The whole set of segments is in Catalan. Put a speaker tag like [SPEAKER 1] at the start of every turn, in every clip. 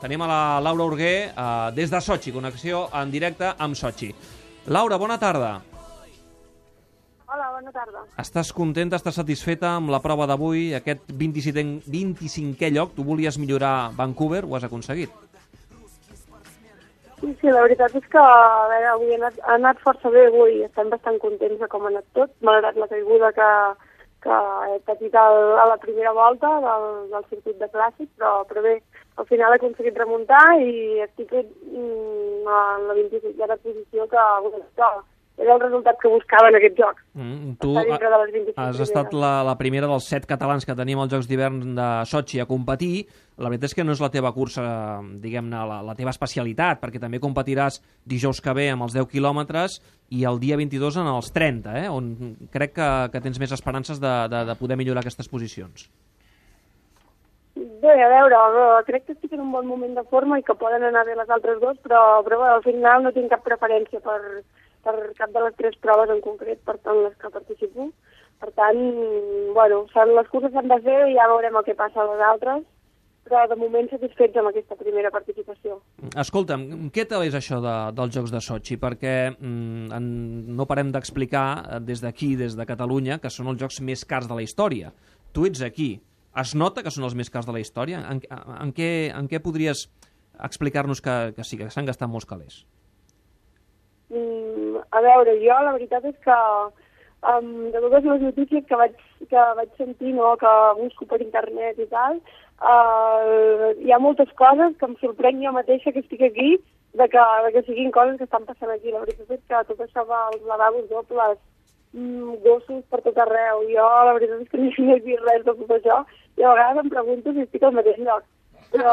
[SPEAKER 1] Tenim a la Laura Urguer eh, des de Sochi, connexió en directe amb Sochi. Laura, bona tarda.
[SPEAKER 2] Hola, bona tarda.
[SPEAKER 1] Estàs contenta, estàs satisfeta amb la prova d'avui, aquest 25è, 25è lloc? Tu volies millorar Vancouver, ho has aconseguit.
[SPEAKER 2] Sí, sí, la veritat és que a veure, avui ha anat, ha anat força bé avui, estem bastant contents de com ha anat tot, malgrat la caiguda que, que he patit a la primera volta del, del circuit de clàssic, però, però bé, al final he aconseguit remuntar i estic mm, en la 25a posició que, que era el resultat que buscava en aquest joc.
[SPEAKER 1] Mm, tu
[SPEAKER 2] Estar dintre de les 25
[SPEAKER 1] has estat la, la primera dels set catalans que tenim als Jocs d'hivern de Sochi a competir. La veritat és que no és la teva cursa, diguem-ne, la, la teva especialitat, perquè també competiràs dijous que ve amb els 10 quilòmetres i el dia 22 en els 30, eh? on crec que, que tens més esperances de, de, de poder millorar aquestes posicions.
[SPEAKER 2] Bé, a veure, eh, crec que estic en un bon moment de forma i que poden anar bé les altres dues, però, però bé, al final no tinc cap preferència per, per cap de les tres proves en concret, per tant, les que participo. Per tant, bueno, les curses s'han de fer i ja veurem el que passa a les altres, però de moment satisfets amb aquesta primera participació.
[SPEAKER 1] Escolta'm, què tal és això de, dels Jocs de Sochi? Perquè mm, en, no parem d'explicar eh, des d'aquí, des de Catalunya, que són els jocs més cars de la història. Tu ets aquí. Es nota que són els més cars de la història? En, en, què, en què podries explicar-nos que, que sí, que s'han gastat molts calés?
[SPEAKER 2] Mm, a veure, jo la veritat és que um, de totes les notícies que vaig, que vaig sentir, no, que busco per internet i tal, uh, hi ha moltes coses que em sorprèn jo mateixa que estic aquí de que, de que siguin coses que estan passant aquí. La veritat és que tot això va als lavabos dobles, mm, gossos per tot arreu. Jo la veritat és que no he vist res de tot això i a vegades em pregunto si estic al mateix lloc. Però,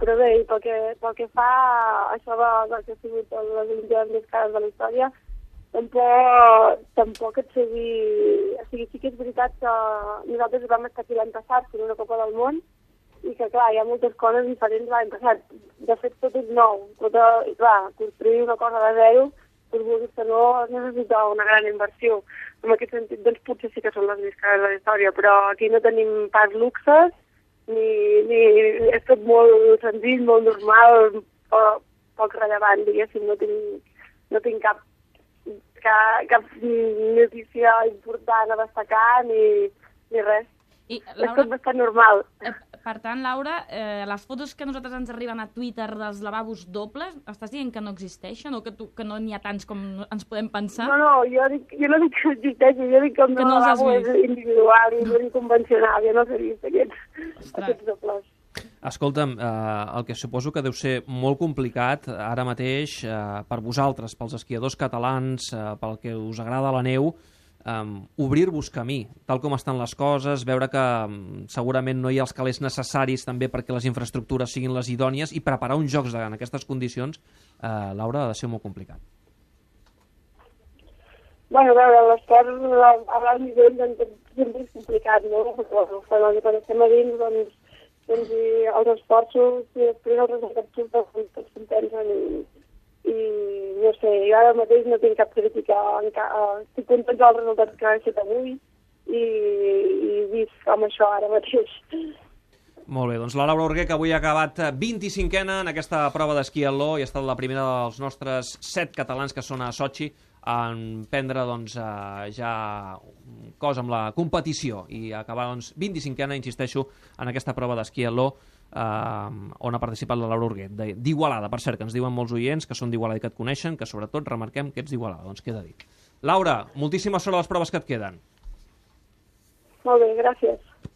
[SPEAKER 2] però bé, i pel que, pel que fa a això de, de que ha sigut les Olimpiades més cares de la història, tampoc, tampoc et dir... O sigui, sí que és veritat que nosaltres vam estar aquí l'any passat fent una Copa del Món i que, clar, hi ha moltes coses diferents l'any passat. De fet, tot és nou. Tot, i, clar, construir una cosa de zero, per vulguis que no, necessita una gran inversió. En aquest sentit, doncs, potser sí que són les més cares de la història, però aquí no tenim pas luxes, ni, ni és tot molt senzill, molt normal, poc, poc rellevant, diguéssim, no tinc, no tinc cap, cap, cap notícia important a destacar ni, ni res.
[SPEAKER 3] I,
[SPEAKER 2] És
[SPEAKER 3] Laura,
[SPEAKER 2] tot bastant normal.
[SPEAKER 3] Eh, per tant, Laura, eh, les fotos que nosaltres ens arriben a Twitter dels lavabos dobles, estàs dient que no existeixen o que, tu, que no n'hi ha tants com ens podem pensar?
[SPEAKER 2] No, no, jo, dic, jo no dic que existeixi, jo dic que el
[SPEAKER 3] Que
[SPEAKER 2] meu
[SPEAKER 3] no els has
[SPEAKER 2] lavabo és individual i no és convencional, jo no sé vist aquests,
[SPEAKER 3] Ostres.
[SPEAKER 2] aquests dobles.
[SPEAKER 1] Escolta'm, eh, el que suposo que deu ser molt complicat ara mateix eh, per vosaltres, pels esquiadors catalans, eh, pel que us agrada la neu, eh, obrir-vos camí, tal com estan les coses, veure que mm, segurament no hi ha els calés necessaris també perquè les infraestructures siguin les idònies i preparar uns jocs en aquestes condicions, eh, Laura, ha de ser molt complicat.
[SPEAKER 2] Bueno, a veure, l'esport a baix nivell doncs, sempre és complicat, no? Bueno, quan, estem a dins, doncs, doncs i els esforços i després els resultats surten tots compensen i, jo ara mateix no tinc cap crítica, enca- eh, estic content dels resultats que he fet avui i, i vist com això ara mateix.
[SPEAKER 1] Molt bé, doncs la Laura Orguer, que avui ha acabat 25ena en aquesta prova d'esquí atló i ha estat la primera dels nostres set catalans que són a Sochi en prendre doncs, eh, ja un cos amb la competició i acabar doncs, 25ena, insisteixo, en aquesta prova d'esquí atló eh, on ha participat la Laura Orguer, de- d'Igualada, per cert, que ens diuen molts oients que són d'Igualada i que et coneixen, que sobretot remarquem que ets d'Igualada, doncs queda dit. Laura, moltíssima sort a les proves que et queden.
[SPEAKER 2] Molt bé, gràcies.